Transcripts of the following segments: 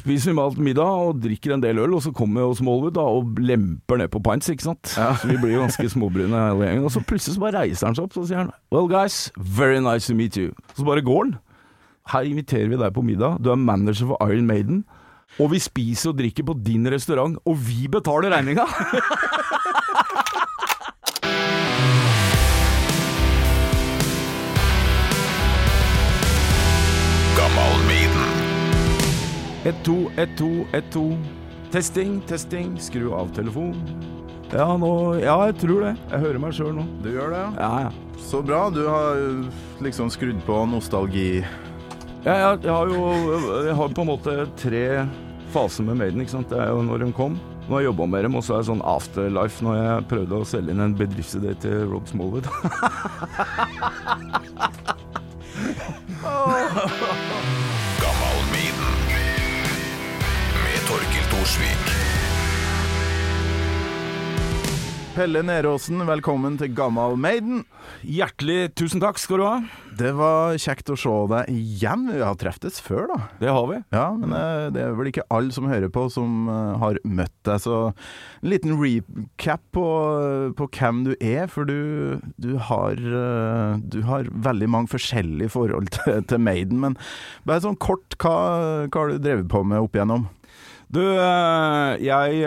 Spiser vi mat middag og drikker en del øl, og så kommer jo Smallwood da, og lemper ned på pints, ikke sant. Så vi blir jo ganske småbrune hele gjengen. Og så plutselig så bare reiser han seg opp, så sier han Well guys, very nice to meet you. Så bare går han. Her inviterer vi deg på middag, du er manager for Iron Maiden. Og vi spiser og drikker på din restaurant, og vi betaler regninga! 1-2, 1-2, 1-2. Testing, testing. Skru av telefon. Ja, nå, ja, jeg tror det. Jeg hører meg sjøl nå. Du gjør det, ja? Ja, ja. Så bra. Du har liksom skrudd på nostalgi. Ja, jeg, jeg har jo Jeg har på en måte tre faser med Maiden. ikke sant? Det er jo når de kom. Nå har jeg jobba med dem, og så er det sånn afterlife når jeg prøvde å selge inn en bedriftsidé til Rob Smallwood. Gammal Torkil Pelle Neråsen, velkommen til Gammal Maiden. Hjertelig tusen takk skal du ha. Det var kjekt å se deg igjen. Vi har treftes før, da. Det har vi. Ja, men eh, det er vel ikke alle som hører på som eh, har møtt deg, så en liten recap på, på hvem du er, for du, du, har, eh, du har veldig mange forskjellige forhold til, til Maiden. Men bare sånn kort, hva, hva har du drevet på med opp igjennom? Du, eh, jeg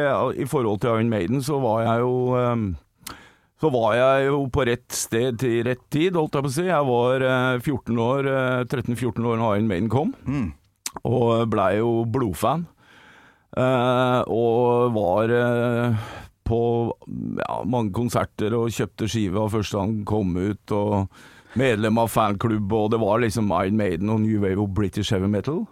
I forhold til Iron Maiden så var jeg jo eh, Så var jeg jo på rett sted til rett tid, holdt jeg på å si. Jeg var eh, 14 år, eh, 13-14 år da Iron Maiden kom, og blei jo blodfan. Eh, og var eh, på ja, mange konserter og kjøpte skive av første gang kom ut, og medlem av fanklubb, og det var liksom Iron Maiden og New Wave og British Heavy Metal.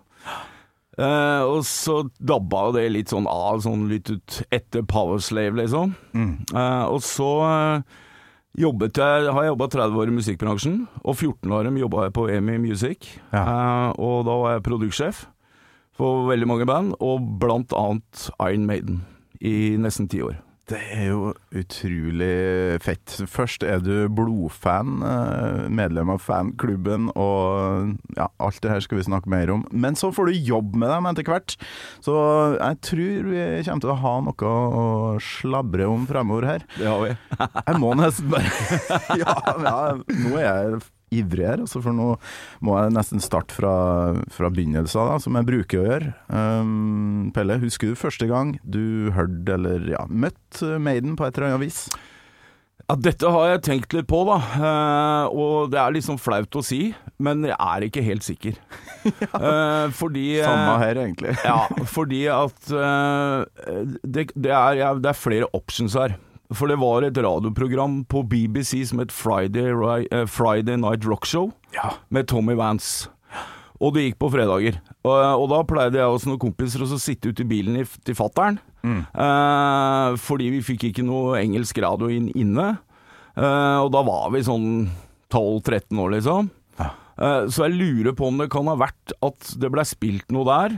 Eh, og så dabba jo det litt sånn av, sånn litt ut etter Powerslave, liksom. Eh, og så eh, jobbet jeg, har jeg jobba 30 år i musikkbransjen, og 14 av dem jobba jeg på EMI Music. Eh, og da var jeg produktsjef for veldig mange band, og blant annet Iron Maiden i nesten ti år. Det er jo utrolig fett. Først er du blodfan, eh, medlem av fanklubben, og ja, alt det her skal vi snakke mer om. Men så får du jobb med dem etter hvert, så jeg tror vi kommer til å ha noe å slabre om fremover her. Det har vi. Jeg må nesten bare ja, ja, nå er jeg ivrig her, altså, for nå må jeg nesten starte fra, fra begynnelsen, da, som jeg bruker å gjøre. Um, Pelle, husker du første gang du hørte eller ja, møtte Maiden på et eller annet vis? Ja, dette har jeg tenkt litt på, da. Eh, og det er liksom flaut å si, men jeg er ikke helt sikker. Eh, fordi eh, Samme her, egentlig. Ja, fordi at eh, det, det, er, ja, det er flere options her. For det var et radioprogram på BBC som het Friday, eh, Friday Night Rock Show Ja. med Tommy Vance. Og det gikk på fredager. Og, og da pleide jeg og noen kompiser å sitte ute i bilen i, til fattern. Eh, fordi vi fikk ikke noe engelsk radio inn, inne. Eh, og da var vi sånn 12-13 år, liksom. Eh, så jeg lurer på om det kan ha vært at det blei spilt noe der.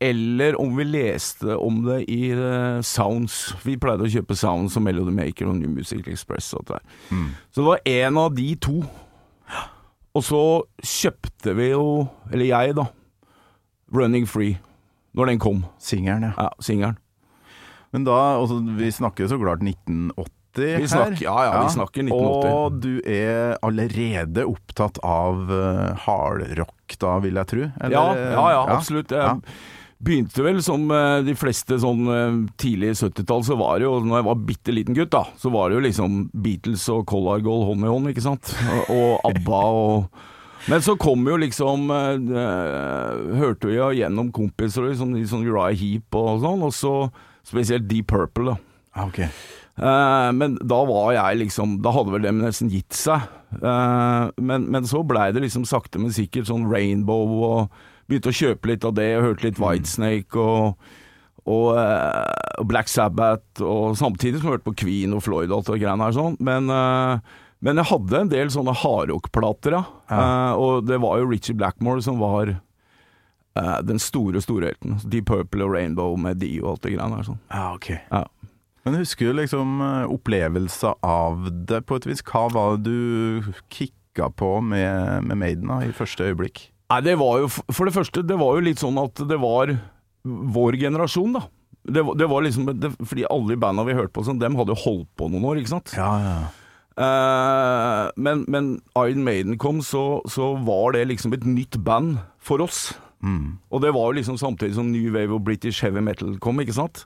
Eller om vi leste om det i uh, Sounds. Vi pleide å kjøpe Sounds og Melody Maker og New Music Express. Og det Mm. Så det var en av de to. Og så kjøpte vi jo, eller jeg da, Running Free, når den kom. Singelen, ja. Ja, singelen. Men da, altså, vi snakker så klart 1980 Vi her. snakker- ja, ja, vi snakker 1980. Og du er allerede opptatt av uh, hardrock, da, vil jeg tro? eller? Ja, ja, ja, absolutt. Ja. Begynte vel som eh, de fleste sånn eh, tidlig 70-tall, så var det jo, når jeg var bitte liten gutt, da, så var det jo liksom Beatles og Collargold hånd i hånd, ikke sant? Og, ABBA og Men så kom jo liksom eh, Hørte vi jo gjennom kompiser liksom, sånn Uriah Heap og sånn, og så spesielt Deep Purple, da. Okay. ok. Eh, men da var jeg liksom Da hadde vel dem nesten gitt seg. Eh, men, men så blei det liksom sakte, men sikkert sånn Rainbow, og begynte å kjøpe litt av det, og hørte litt Whitesnake og, og, eh, og Black Sabbath, og samtidig som jeg hørte på Queen og Floyd og alt det greiene her sånn. Men, eh, men jeg hadde en del sånne hardrockplater, ja. Eh, og det var jo Richie Blackmore som var den store, store helten. Deep Purple og Rainbow med de og alt det greiene her sånn. Ja, ok. Ja. Men husker du liksom opplevelsen av det på et vis? Hva var det du kicka på med, med Maiden da, i første øyeblikk? Nei, det var jo For det første, det var jo litt sånn at det var vår generasjon, da. Det, det var liksom det, Fordi alle i banda vi hørte på, sånn, dem hadde jo holdt på noen år, ikke sant. Ja, ja. Uh, men, men Iron Maiden kom, så, så var det liksom et nytt band for oss. Mm. Og det var jo liksom samtidig som New Wave og British Heavy Metal kom, ikke sant?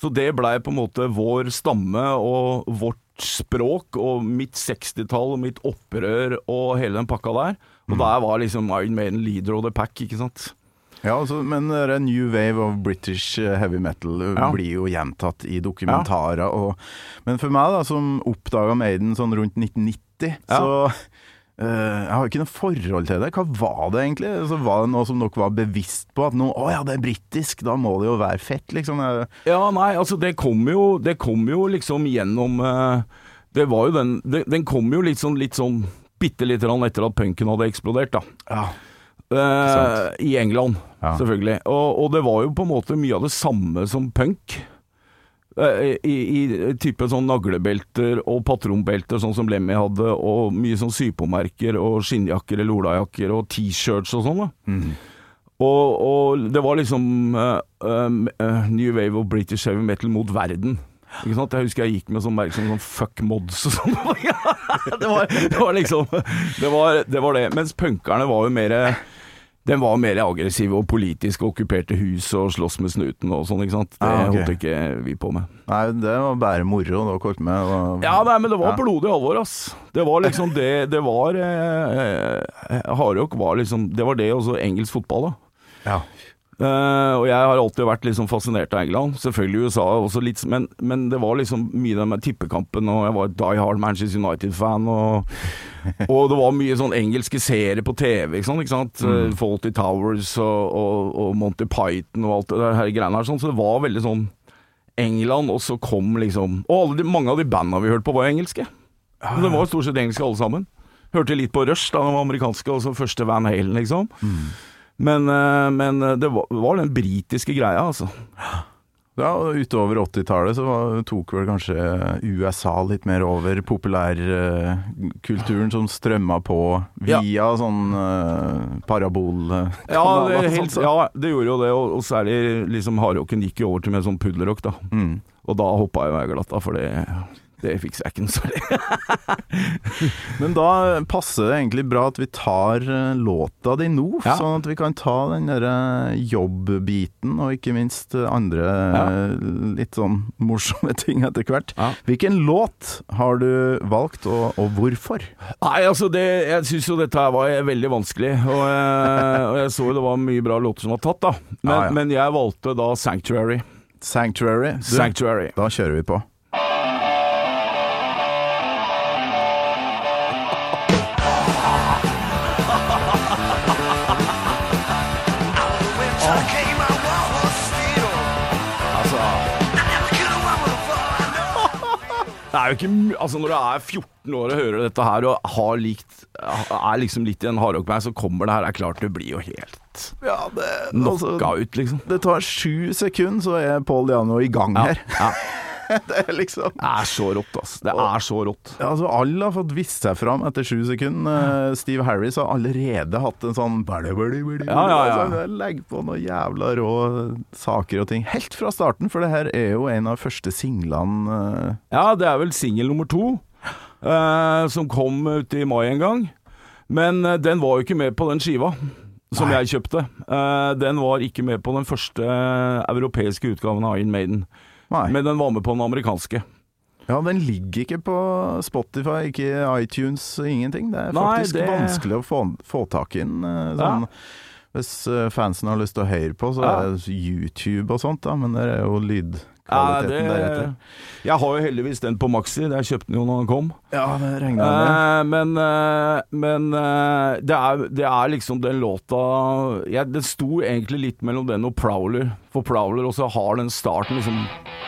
Så det blei på en måte vår stamme og vårt språk og mitt 60-tall og mitt opprør og hele den pakka der. Og der var liksom Iron Maiden leader of the pack, ikke sant? Ja, altså, men New Wave of British eh, Heavy Metal eh, Ja. blir jo gjentatt i dokumentarer. Og, men for meg, da, som oppdaga Maiden sånn rundt 1990, Ja. så uh, Jeg har ikke noe forhold til det. Hva var det egentlig? Altså, var det noe som dere var bevisst på? At nå, å ja, det er britisk, da må det jo være fett, liksom. Ja, nei, altså det kom jo, det kom jo liksom gjennom uh, Det var jo den det, Den kom jo litt sånn, litt sånn bitte lite grann etter at punken hadde eksplodert, da. Ja. Uh. I England, Ja. selvfølgelig. Og, og det var jo på en måte mye av det samme som punk. Uh, I, i type sånn naglebelter og patronbelter, sånn som Lemmy hadde, og mye sånn sypåmerker og skinnjakker eller olajakker og T-shirts og sånn. da. Mm. Og, og det var liksom uh, New Wave og British Heavy Metal mot verden. Ikke sant? Jeg husker jeg gikk med sånn merke som sånn fuck mods og sånn. det, var, det var liksom det var, det var det. Mens punkerne var jo mer Den var mer aggressiv og politisk og okkuperte hus og sloss med snuten og sånn, ikke sant. Det Ah, okay. holdt ikke vi på med. Nei, det var bare moro da, kort med. Og, Ja, nei, men det var Ja. blodig alvor, ass. Det var liksom det Det var eh, Hardrock var liksom Det var det, og så engelsk fotball, da. Ja. Eh, og jeg har alltid vært liksom fascinert av England. Selvfølgelig USA også litt, men, men det var liksom mye den med tippekampen, og jeg var Die Hard Manchester United-fan. Og, og det var mye sånn engelske serier på TV, ikke sant? Ikke sant? Eh, Fawlty Towers og, og, og Monty Python og alt det her greiene her. Sånn, så det var veldig sånn England, og så kom liksom Og alle de, mange av de banda vi hørte på, var engelske. Men det var stort sett engelske alle sammen. Hørte litt på Rush, da de var amerikanske, og så første Van Halen, liksom. Men, eh, men det var, var den britiske greia, altså. Ja, og utover 80-tallet så var, tok vel kanskje USA litt mer over populærkulturen som strømma på via sånn uh, parabol... Ja, det, helt, ja, det gjorde jo det, og, og særlig liksom hardrocken gikk jo over til mer sånn puddelrock, da. Mm. Og da hoppa jeg jeg glatt da, for det, det fikser jeg ikke noe særlig. Men da passer det egentlig bra at vi tar eh, låta di nå, Ja. sånn at vi kan ta den derre jobbbiten, og ikke minst eh, andre Ja. eh, litt sånn morsomme ting etter hvert. Ja. Hvilken låt har du valgt, og, og hvorfor? Nei, altså det, jeg syns jo dette her var veldig vanskelig, og, jeg- og jeg så jo det var mye bra låter som var tatt, da. Men, men jeg valgte da Sanctuary. Sanctuary. Du, Sanctuary. Da kjører vi på. Er jo ikke Altså Når du er 14 år og hører dette her og har likt er liksom litt i en hardrockband, så kommer det her. Det er klart det blir jo helt Ja, det, knocka ut, liksom. det tar sju sekunder, så er Paul Diano i gang Ja, her. ja. Det er liksom Det er så rått, ass. Det er så rått. Ja, altså Alle har fått vist seg fram etter sju sekunder. Eh, Steve Harris har allerede hatt en sånn bæli, bæli, bæli, Ja, ja, ja. Altså, Legg på noen jævla rå saker og ting. Helt fra starten, for det her er jo en av første singlene eh, Ja, det er vel singel nummer to, eh, som kom ut i mai en gang. Men eh, den var jo ikke med på den skiva som Nei. jeg kjøpte. Eh, den var ikke med på den første europeiske utgaven av Iron Maiden. Nei. Men den var med på den amerikanske. Ja, den ligger ikke på Spotify, ikke iTunes, ingenting. Det er Nei, faktisk det- vanskelig å få, få tak i den. Sånn. Ja. Hvis eh, fansen har lyst til å høre på, så er det YouTube og sånt, da, men det er jo Ja, det... deretter. Jeg har jo heldigvis den på Maxi, jeg kjøpte den jo når den kom. Ja, det regner jeg. Eh, men eh, men eh, det, er, det er liksom den låta ja, Det sto egentlig litt mellom den og Prowler. For Prowler også har den starten liksom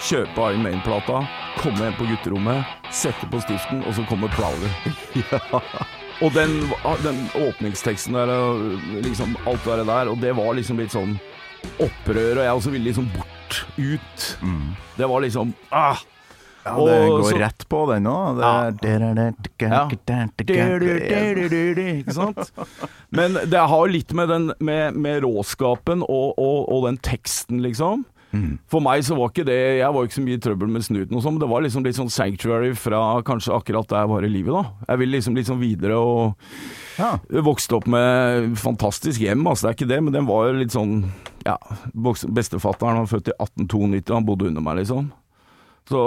Kjøpe Iron Main-plata, komme hjem på gutterommet, sette på stiften, og så kommer Prowler. Og den, den åpningsteksten der og liksom alt det der, og det var liksom litt sånn opprør, og jeg også ville liksom bort, ut. Mm. Det var liksom ah, Ja, det Og går så- rett på den òg. Ikke sant? Men det har litt med, den, med, med råskapen og, og, og den teksten, liksom. Mm. For meg så var ikke det Jeg var ikke så mye i trøbbel med snuten og sånn, men det var liksom litt sånn sanctuary fra kanskje akkurat der jeg var i livet, da. Jeg ville liksom litt sånn videre og Ja. vokste opp med fantastisk hjem, altså det er ikke det, men den var litt sånn Ja, bestefatteren var født i 1892, han bodde under meg, liksom. Så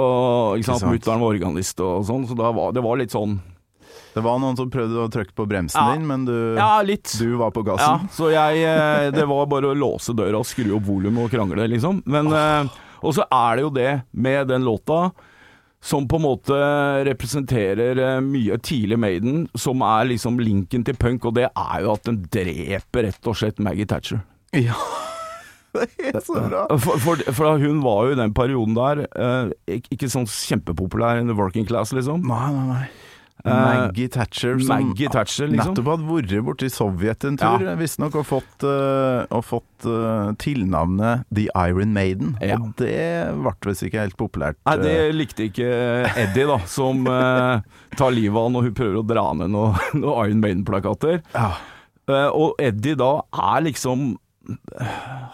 ikke sant, mutter'n var organist og sånn, så var, det var litt sånn Det var noen som prøvde å trykke på bremsen Ja. din, men du, Ja, du var på Ja, gassen. så jeg eh, Det var bare å låse døra skru opp volumet og krangle, liksom. Men oh. Og så er det jo det med den låta som på en måte representerer eh, mye tidlig Maiden, som er liksom linken til punk, og det er jo at den dreper rett og slett Maggie Thatcher. Ja. Det er så bra. For, for, for hun var jo i den perioden der eh, ikke, sånn kjempepopulær in the working class, liksom. Nei, nei, nei. Eh, Maggie Thatcher som Maggie Thatcher, liksom. nettopp hadde vært borti Sovjet en tur, Ja. visstnok, og fått, uh, og fått eh, tilnavnet The Iron Maiden. Ja. Og det ble visst ikke helt populært. Nei, det eh. likte ikke Eddie, da, som eh, tar livet av når hun prøver å dra ned noen noe Iron Maiden-plakater. ja. Eh, og Eddie da er liksom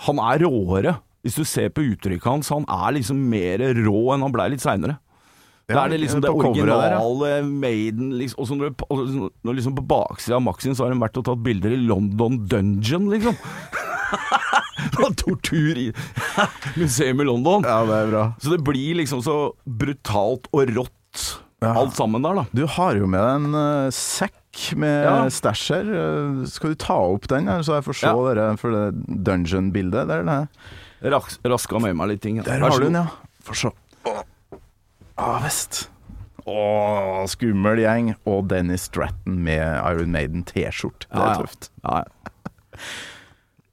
Han er råere. Hvis du ser på uttrykket hans, han er liksom mer rå enn han blei litt seinere. Det Ja, er det liksom det originale der, ja. Maiden liksom, Og så når, du- og når liksom på baksida av Maxin så har de vært og tatt bilder i London Dungeon, liksom. Tortur i museum i London. ja, det er bra. Så det blir liksom så brutalt og rått, Ja. alt sammen der, da. Du har jo med deg en uh, sekk med Ja. stæsj her. Skal du ta opp den, her, så jeg får se Ja. dere for det dungeon-bildet? Der, der. Ras raska med meg litt ting. der har du den, ja. Få se. Ja visst. Å, skummel gjeng. Og Dennis Stratton med Iron Maiden T-skjorte. Det er ja. tøft. Ja,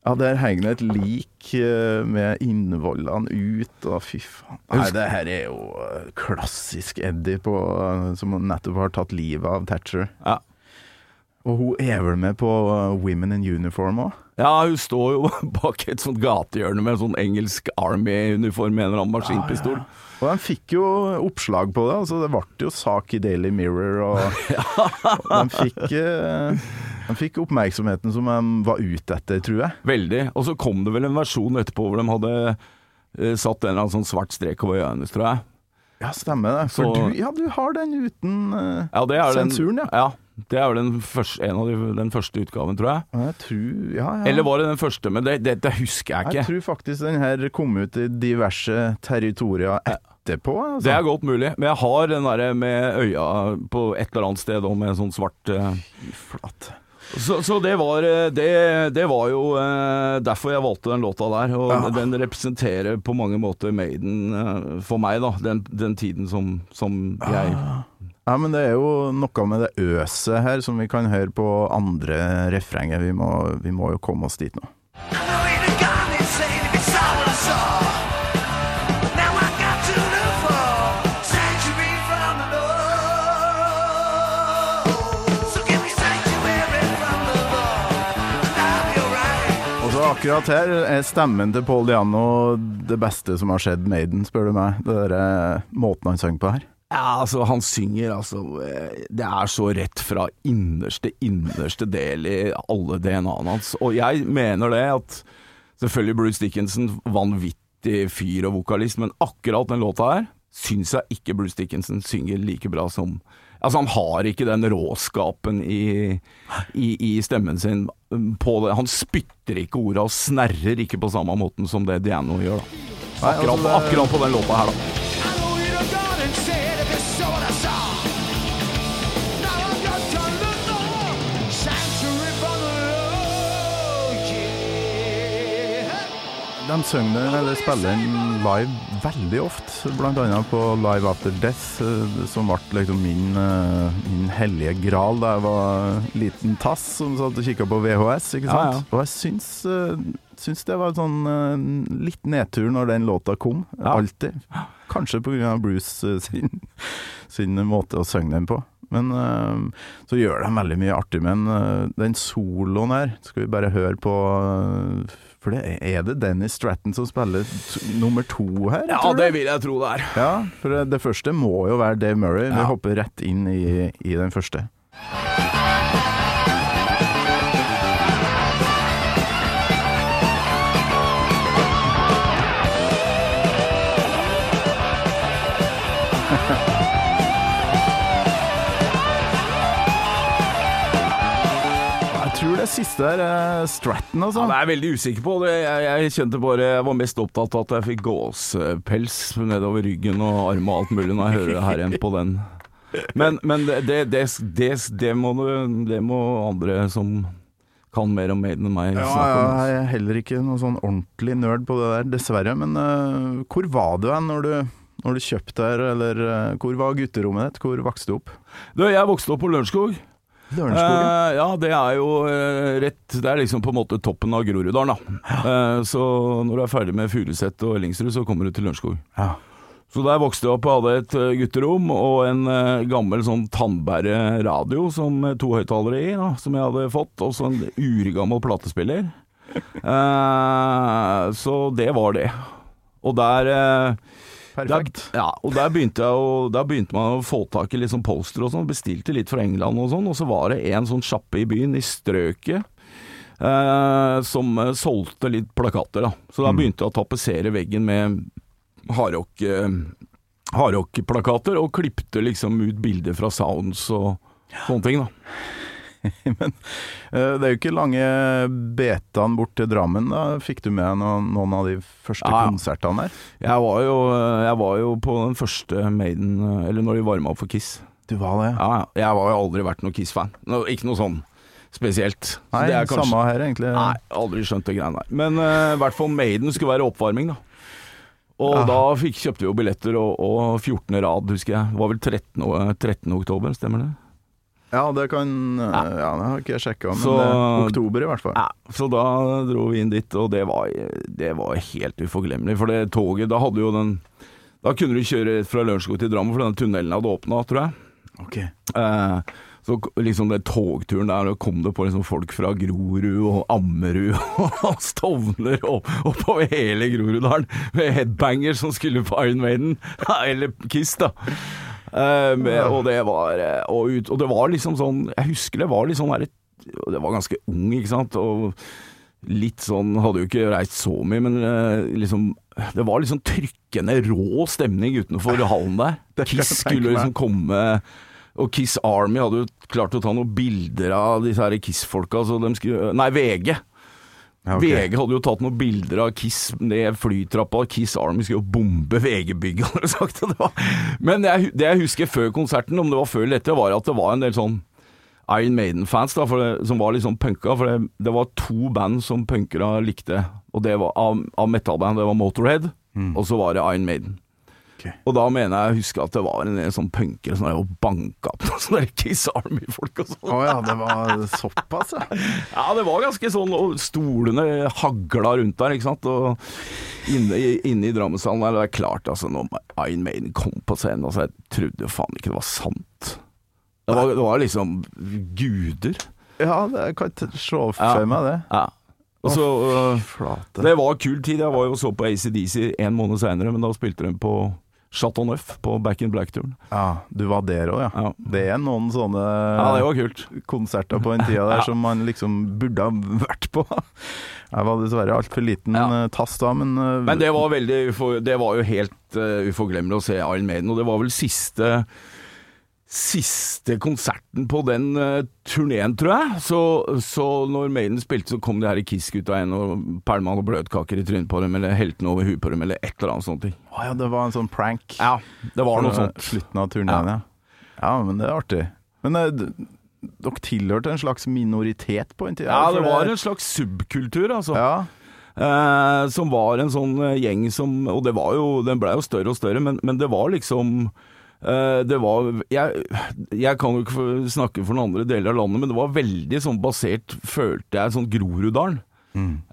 Ja, der henger det et lik eh, med innvollene ut, og fy faen. Nei, det her er jo eh, klassisk Eddie på, eh, som nettopp har tatt livet av Thatcher. ja. Og hun er vel med på eh, Women in Uniform òg? ja, hun står jo bak et sånt gatehjørne med en sånn engelsk Army-uniform med en eller annen maskinpistol. Og de fikk jo oppslag på det, altså det ble jo sak i Daily Mirror, og, og de, fikk, eh, de fikk oppmerksomheten som de var ute etter, tror jeg. Veldig. Og så kom det vel en versjon etterpå hvor de hadde eh, satt en eller annen sånn svart strek over øynene, tror jeg. Ja, stemmer det. For Så- du, ja, du har den uten eh, Ja, det er den, ja. ja. Det er vel den første, en av de, den første utgaven, tror jeg. Jeg tror, ja, ja. Eller var det den første? Men det, det, det husker jeg ikke. Jeg tror faktisk den her kom ut i diverse territorier etterpå. Altså. Det er godt mulig. Men jeg har den derre med øya på et eller annet sted og med en sånn svart eh, Flatt. Så, så det, var, eh, det, det var jo eh, derfor jeg valgte den låta der. Og Ja. den representerer på mange måter Maiden for meg, da. Den, den tiden som, som jeg Ja, men det er jo noe med det øset her som vi kan høre på andre refrenget. Vi må, vi må jo komme oss dit nå. Akkurat her er stemmen til Paul Diano det beste som har skjedd Maiden, spør du meg. Det der, eh, måten han sang på her. Ja, altså, han synger altså eh, Det er så rett fra innerste, innerste del i alle DNA-ene hans. Og jeg mener det at Selvfølgelig Bruce Dickinson, vanvittig fyr og vokalist, men akkurat den låta her syns jeg ikke Bruce Dickinson synger like bra som Altså, han har ikke den råskapen i, i, i stemmen sin på det. Han spytter ikke orda og snerrer ikke på samme måten som det Diano gjør, da. Akkurat, altså, akkurat på den låta her, da. De synger eller spiller den live veldig ofte, blant annet på Live After Death, eh, som ble liksom min, eh, min hellige gral da jeg var liten tass som satt og kikka på VHS, ikke sant. ja. Og jeg syns, eh, syns det var sånn litt nedtur når den låta kom, Ja. alltid. Kanskje pga. Bruce sin, sin måte å synge den på. Men så gjør de veldig mye artig. Men den soloen her skal vi bare høre på, For det er, det Dennis Stratton som spiller nummer to her? Ja, det vil jeg tro det er. Ja, for det, det første må jo være Dave Murray. Vi hopper rett inn i, i den første. Siste er eh, Stratton, altså. Ja, det er jeg veldig usikker på. Det, jeg, jeg kjente bare Jeg var mest opptatt av at jeg fikk gåsepels nedover ryggen og arm og alt mulig når jeg hører det her igjen på den. Men, men det, det, det, det, må, det må andre som kan mer om Maiden enn meg, Ja, ja, jeg er heller ikke noen sånn ordentlig nerd på det der, dessverre. Men uh, hvor var du hen når du, når du kjøpte her, eller eh, hvor var gutterommet ditt? Hvor vokste du opp? Du, jeg vokste opp på Lørenskog. Lørenskogen? Eh, ja, det er jo eh, rett Det er liksom på en måte toppen av Groruddalen, da. Eh, så når du er ferdig med Furuset og Ellingsrud, så kommer du til Lørenskog. ja. Så der vokste jeg opp og hadde et gutterom og en gammel sånn tannbæreradio som to høyttalere i, da, som jeg hadde fått, og så en urgammel platespiller. Eh, så det var det. Og der eh, Perfekt. Der, ja, og der begynte, å, der begynte man å få tak i litt sånn poster og sånn. Bestilte litt fra England og sånn. Og så var det en sånn sjappe i byen, i strøket, eh, som eh, solgte litt plakater. da. Så da begynte jeg å tapetsere veggen med hardrock, eh, hardrock-plakater, og klipte liksom ut bilder fra Sounds og sånne ting. da. Men eh, det er jo ikke lange betaen bort til Drammen. da Fikk du med noen, noen av de første Ja, konsertene der? Jeg var, jo, jeg var jo på den første Maiden, eh, eller når de varma opp for Kiss. Du var det? Ja, ja. Jeg har jo aldri vært noen Kiss-fan. No, Ikke noe sånn spesielt. Så Nei, det kanskje- samme her, egentlig. Nei, aldri skjønt det greiene der. Men eh, i hvert fall Maiden skulle være oppvarming, da. Og ja. da fikk, kjøpte vi jo billetter, og, og 14. rad, husker jeg. Det var vel 13, 13. oktober, stemmer det? Ja, det kan eh, Ja, det har ikke jeg sjekka, men Så- det er oktober i hvert fall. Ja, så da dro vi inn dit, og det var, det var helt uforglemmelig. For det toget, da hadde jo den Da kunne du kjøre fra Lørenskog til Drammen, for den tunnelen hadde åpna, tror jeg. Ok. Eh, så liksom den togturen der, da kom det på liksom folk fra Grorud og Ammerud og Stovner og oppover hele Groruddalen med headbanger som skulle på Iron Maiden, eller Kiss, da. Med, og det var eh, og, ut, og det var liksom sånn Jeg husker det var litt sånn der, Det var ganske ung, ikke sant. Og litt sånn Hadde jo ikke reist så mye, men eh, liksom Det var litt sånn trykkende rå stemning utenfor hallen der. Kiss skulle liksom komme og Kiss Army hadde jo klart å ta noen bilder av disse her Kiss-folka, så de skulle Nei, VG. Ja, okay. VG hadde jo tatt noen bilder av Kiss ned flytrappa, Kiss Army skulle jo bombe VG-bygget, hadde de sagt. Det var. Men det jeg, det jeg husker før konserten, om det var før eller etter, var at det var en del sånn Iron Maiden-fans da, det, som var litt sånn punka. For det, det var to band som punkere likte, og det var av, av metal-band. Det var Motorhead, og så var det Iron Maiden. Ok. Og da mener jeg jeg husker at det var en del sånn punkere som drev og banka opp noen sånne Kiss Army-folk og sånn. Å ja, det var såpass, ja. Ja, det var ganske sånn, og stolene hagla rundt der, ikke sant. Og inne, inne i Drammenshallen der, det er klart, altså, når Iron Maiden kom på scenen, altså, jeg trodde faen ikke det var sant. Det var, det var liksom guder. Ja, det, kan ikke se for meg det. Ja. Så øh, Det var kul tid. Jeg var jo så på ACDC en måned seinere, men da spilte de på Chateau Neuf på Back in Black-turen. Ja, du var der òg, ja. Ja. Det er noen sånne Ja, det var kult. konserter på den tida der Ja. som man liksom burde ha vært på. Jeg var dessverre altfor liten eh, tass da, men, eh, Men det var veldig Det var jo helt uh, uforglemmelig å se Iron Maiden, og det var vel siste Siste konserten på den uh, turneen, tror jeg. Så, så når Maiden spilte, så kom de her Kiss-gutta igjen og pælma noen bløtkaker i trynet på dem, eller helte noe over huet på dem, eller et eller annet sånt. Å ja, det var en sånn prank. Ja, det var noe sånt. Slutten av turneen, ja. ja. men det er artig. Men uh, dere tilhørte en slags minoritet på en tid? Ja, det var en slags subkultur, altså. Ja, Eh, som var en sånn gjeng som Og det var jo, den blei jo større og større, men, men det var liksom det var jeg, jeg kan jo ikke snakke for noen andre deler av landet, men det var veldig sånn basert, følte jeg, sånn Groruddalen.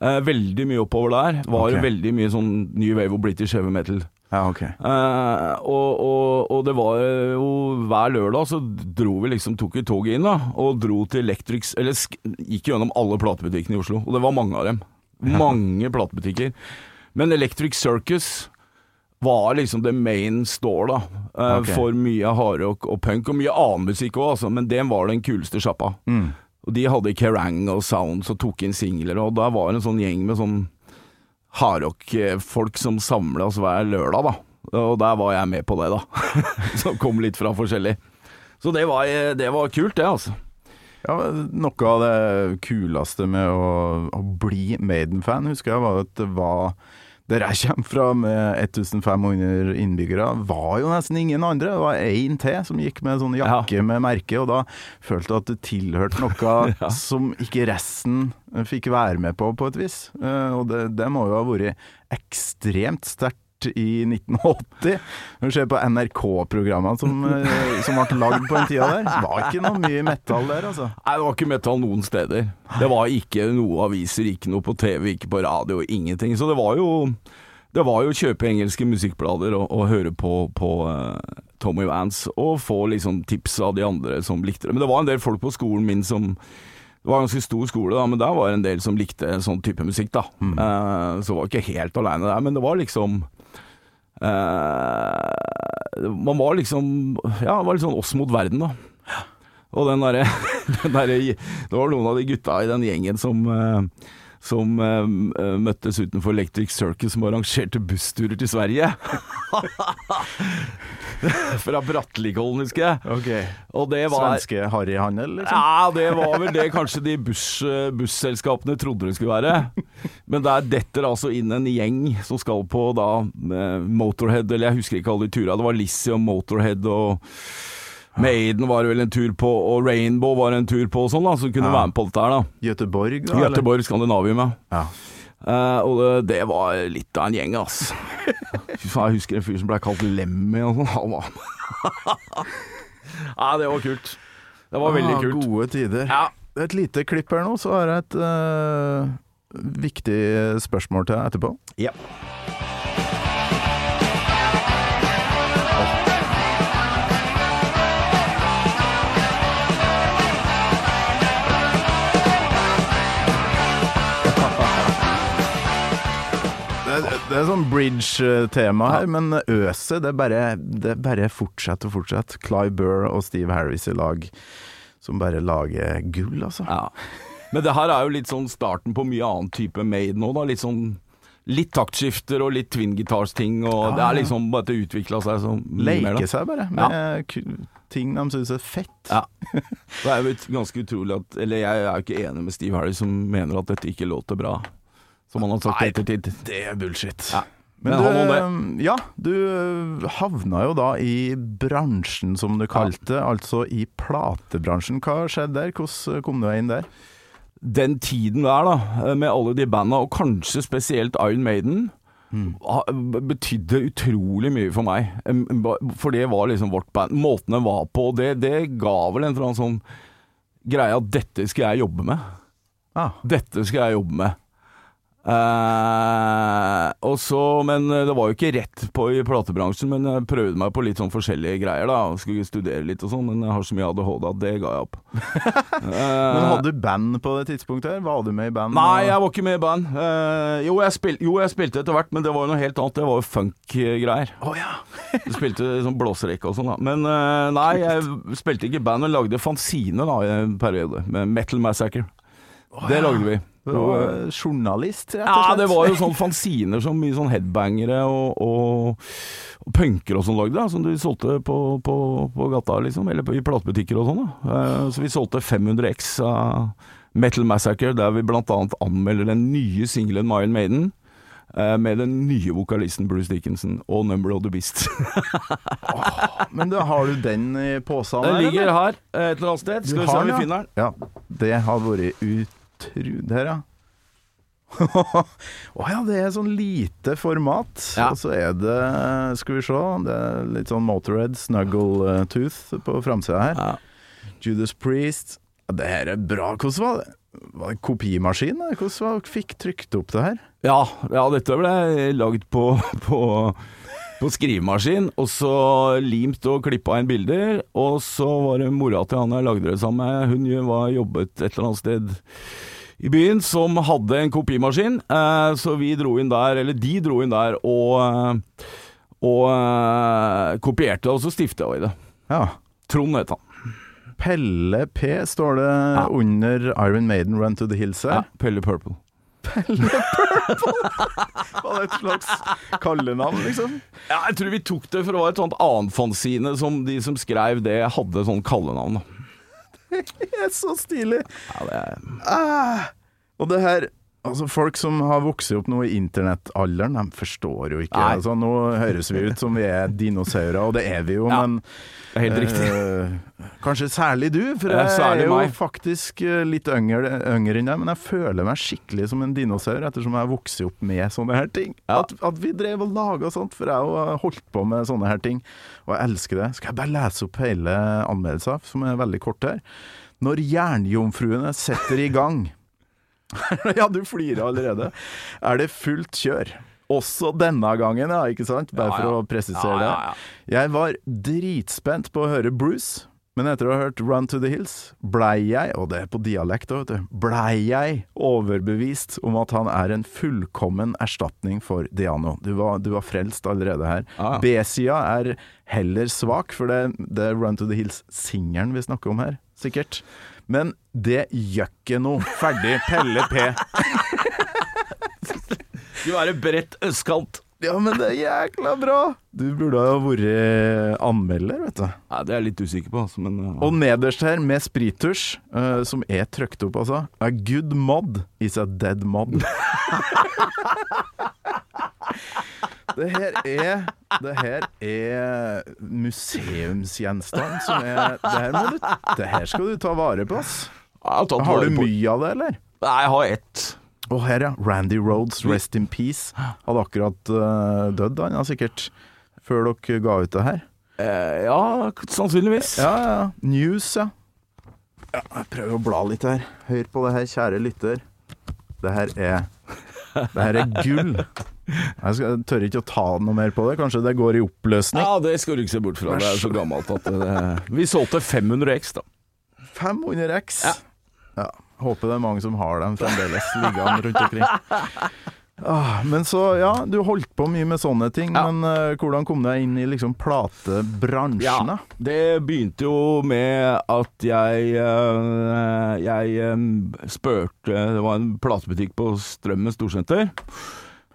Eh, veldig mye oppover der. Var okay. veldig mye sånn New Wave og British Heavy Metal. ja okay. Eh, og, og, og det var jo hver lørdag så dro vi liksom, tok vi toget inn da, og dro til Electrics, eller gikk gjennom alle platebutikkene i Oslo, og det var mange av dem. Mange platebutikker. Men Electric Circus var liksom the main store, da. eh, Ok. For mye hardrock og punk, og mye annen musikk òg, altså. Men den var den kuleste sjappa. Mm. Og de hadde Kerrang og Sounds og tok inn singler, og der var en sånn gjeng med sånn hardrock-folk som samles hver lørdag, da. Og der var jeg med på det, da. som kom litt fra forskjellig. Så det var, det var kult, det, altså. Ja, noe av det kuleste med å, å bli Maiden-fan, husker jeg, var at det var Der jeg kommer fra, med 1500 innbyggere, var jo nesten ingen andre. Det var én til som gikk med sånn jakke med merke, og da følte jeg at du tilhørte noe Ja. som ikke resten fikk være med på, på et vis. Eh, Og det, det må jo ha vært ekstremt sterkt i 1980. Når du ser på NRK-programmene som, eh, som ble lagd på den tida der, det var ikke noe mye metall der, altså. Nei, det var ikke metall noen steder. Det var ikke noe aviser, ikke noe på TV, ikke på radio, ingenting. Så det var jo det var jo å kjøpe engelske musikkblader og, og høre på, på uh, Tommy Vance, og få liksom tips av de andre som likte det. Men det var en del folk på skolen min som Det var en ganske stor skole, da, men der var det en del som likte sånn type musikk, da. Eh, så var jeg ikke helt aleine der, men det var liksom eh, Man var liksom Ja, det var litt sånn oss mot verden, da. Og den derre der, Det var noen av de gutta i den gjengen som eh, som uh, møttes utenfor Electric Circus som arrangerte bussturer til Sverige. Fra Brattelikollen, husker jeg. Og det var Svenske harryhandel, liksom? ja, det var vel det kanskje de buss, busselskapene trodde det skulle være. Men der detter altså inn en gjeng som skal på da eh, Motorhead, eller jeg husker ikke alle de turene. Det var Lizzie og Motorhead og Maiden var vel en tur på, og Rainbow var en tur på og sånn, da, som kunne Ja. være med på dette her, da. Göteborg, da? eller? Göteborg, Skandinavium, ja. Ja. Uh, og det, det var litt av en gjeng, ass. Jeg husker en fyr som ble kalt Lemmy og sånn. Han var Ja, det var kult. Det var veldig Ah, kult. Gode tider. Ja. Et lite klipp her nå, så har jeg et uh, viktig spørsmål til deg etterpå. Ja. Det, er sånn bridge-tema her, men øset det bare, det bare fortsetter og fortsetter. Clive Burr og Steve Harris i lag som bare lager gull, altså. Ja. Men det her er jo litt sånn starten på mye annen type Made nå, da. Litt sånn Litt taktskifter og litt twin guitars-ting, og Ja, det er liksom bare at det utvikla seg så mye mer, Leke seg bare med ja. ting de syns er fett. Ja. Det er jo ganske utrolig at Eller jeg er jo ikke enig med Steve Harris som mener at dette ikke låter bra, som han har sagt i ettertid. Det er bullshit. Ja. Men, Men du, ja, du havna jo da i bransjen, som du kalte, altså i platebransjen. Hva skjedde der? Hvordan kom du deg inn der? Den tiden der, da, med alle de banda, og kanskje spesielt Iron Maiden, mm. betydde utrolig mye for meg. For det var liksom vårt band. Måten det var på, det, det ga vel en eller annen sånn greie at dette skal jeg jobbe med. Ah, Dette skal jeg jobbe med. Eh, og så, men det var jo ikke rett på i platebransjen, men jeg prøvde meg på litt sånn forskjellige greier. da Skulle studere litt og sånn, men jeg har så mye ADHD at det ga jeg opp. men Eh, hadde du band på det tidspunktet? her? Var du med i band? Nei, jeg var ikke med i band. Eh, jo, jeg spil, jo, jeg spilte etter hvert, men det var jo noe helt annet. Det var jo funk-greier. Oh, ja. Du spilte sånn blåserekke og sånn, da. Men eh, nei, jeg spilte ikke i band, men lagde fanzine da i en periode, med Metal Massacre. det lagde vi. Du var journalist, rett og Ja, det var jo sånn fanziner som mye sånn headbangere og, og, og punker og sånn lagde, da, som de solgte på, på, på gata, liksom, eller på, i platebutikker og sånn. da. Eh, så vi solgte 500 X av Metal Massacre, der vi annet anmelder den nye singelen Iron Maiden. eh, Med den nye vokalisten Bruce Dickinson og Number of the Beast. Men da har du den i posen Den ligger her eh, et eller annet sted. Skal vi se om vi finner den. Ja, det har vært utru... Der, ja. Å ja, det er sånn lite format. Ja. Og så er det, skal vi se, det er litt sånn Motorhead, Snuggle eh, Tooth på framsida her. Ja. Judas Priest. Det her er bra. Hvordan var det? Var det kopimaskin? Hvordan var, fikk trykt opp det her? Ja, ja, dette ble lagd på, på, på skrivemaskin, og så limt og klippa inn bilder. Og så var det mora til han jeg lagde det sammen med. Hun var jobbet et eller annet sted i byen som hadde en kopimaskin, eh, så vi dro inn der, eller de dro inn der og, eh, og eh, kopierte, og så stifta vi det. Ja. Trond het han. Pelle P står det under Iron Maiden Run to the Hills her. Ja, Pelle Purple. Pelle Purple! Var det et slags kallenavn, liksom? Ja, jeg tror vi tok det for å være et sånt annenfanzine som de som skrev det, hadde sånn kallenavn. da. Er så stilig. Ja, det er... Ah. Og det her Altså Folk som har vokst opp nå i internettalderen, de forstår jo ikke. Altså Nå høres vi ut som vi er dinosaurer, og det er vi jo, Ja, men Det er helt riktig. eh, Kanskje særlig du, for jeg ja, er jo meg. faktisk eh, litt yngre, yngre enn deg, men jeg føler meg skikkelig som en dinosaur, ettersom jeg har vokst opp med sånne her ting. Ja. At, at vi drev og laga sånt, for jeg har holdt på med sånne her ting, og jeg elsker det. Skal jeg bare lese opp hele anmeldelsen, som er veldig kort her? Når jernjomfruene setter i gang Ja, du flirer allerede. Er det fullt kjør? Også denne gangen, ja, ikke sant? Bare Ja, for å presisere Ja, ja, ja. det. Jeg var dritspent på å høre Bruce, men etter å ha hørt Run to the Hills, blei jeg, og det er på dialekt òg, vet du, blei jeg overbevist om at han er en fullkommen erstatning for Diano. Du var, du var frelst allerede her. Ja, ja. B-sida er heller svak, for det, det er Run to the Hills-singelen vi snakker om her, sikkert. Men det gjør ikke noe. Ferdig. Pelle P. Du er bredt østkant. Ja, men det er jækla bra! Du burde ha vært anmelder, vet du. Nei, det er jeg litt usikker på, altså, men ja. Og nederst her, med sprittusj, uh, som er trykt opp, altså. A good mod is a dead mod. Det her er Det her er museumsgjenstand som er Det her, må du, det her skal du ta vare på, ass. har, Har vare du mye av det, eller? Nei, jeg har ett. Og her, ja. Randy Rhodes, rest in peace. Hadde akkurat uh, dødd, han ja, sikkert. Før dere ga ut det her. Eh, ja, sannsynligvis. Ja, ja. News, ja. ja. Jeg prøver å bla litt her. Hør på det her, kjære lytter. Det her er Det her er gull. Jeg, skal, tør ikke å ta noe mer på det. Kanskje det går i oppløsning. Ja, det skal du ikke se bort fra. Det er så gammelt at det, Vi solgte 500 X, da. 500 X. Ja. Håper det er mange som har dem fremdeles liggende rundt omkring. Ah, men så, ja, du holdt på mye med sånne ting, Ja. men uh, hvordan kom du deg inn i liksom platebransjen, Ja, Det begynte jo med at jeg uh, Jeg eh, spurte Det var en platebutikk på Strømmen storsenter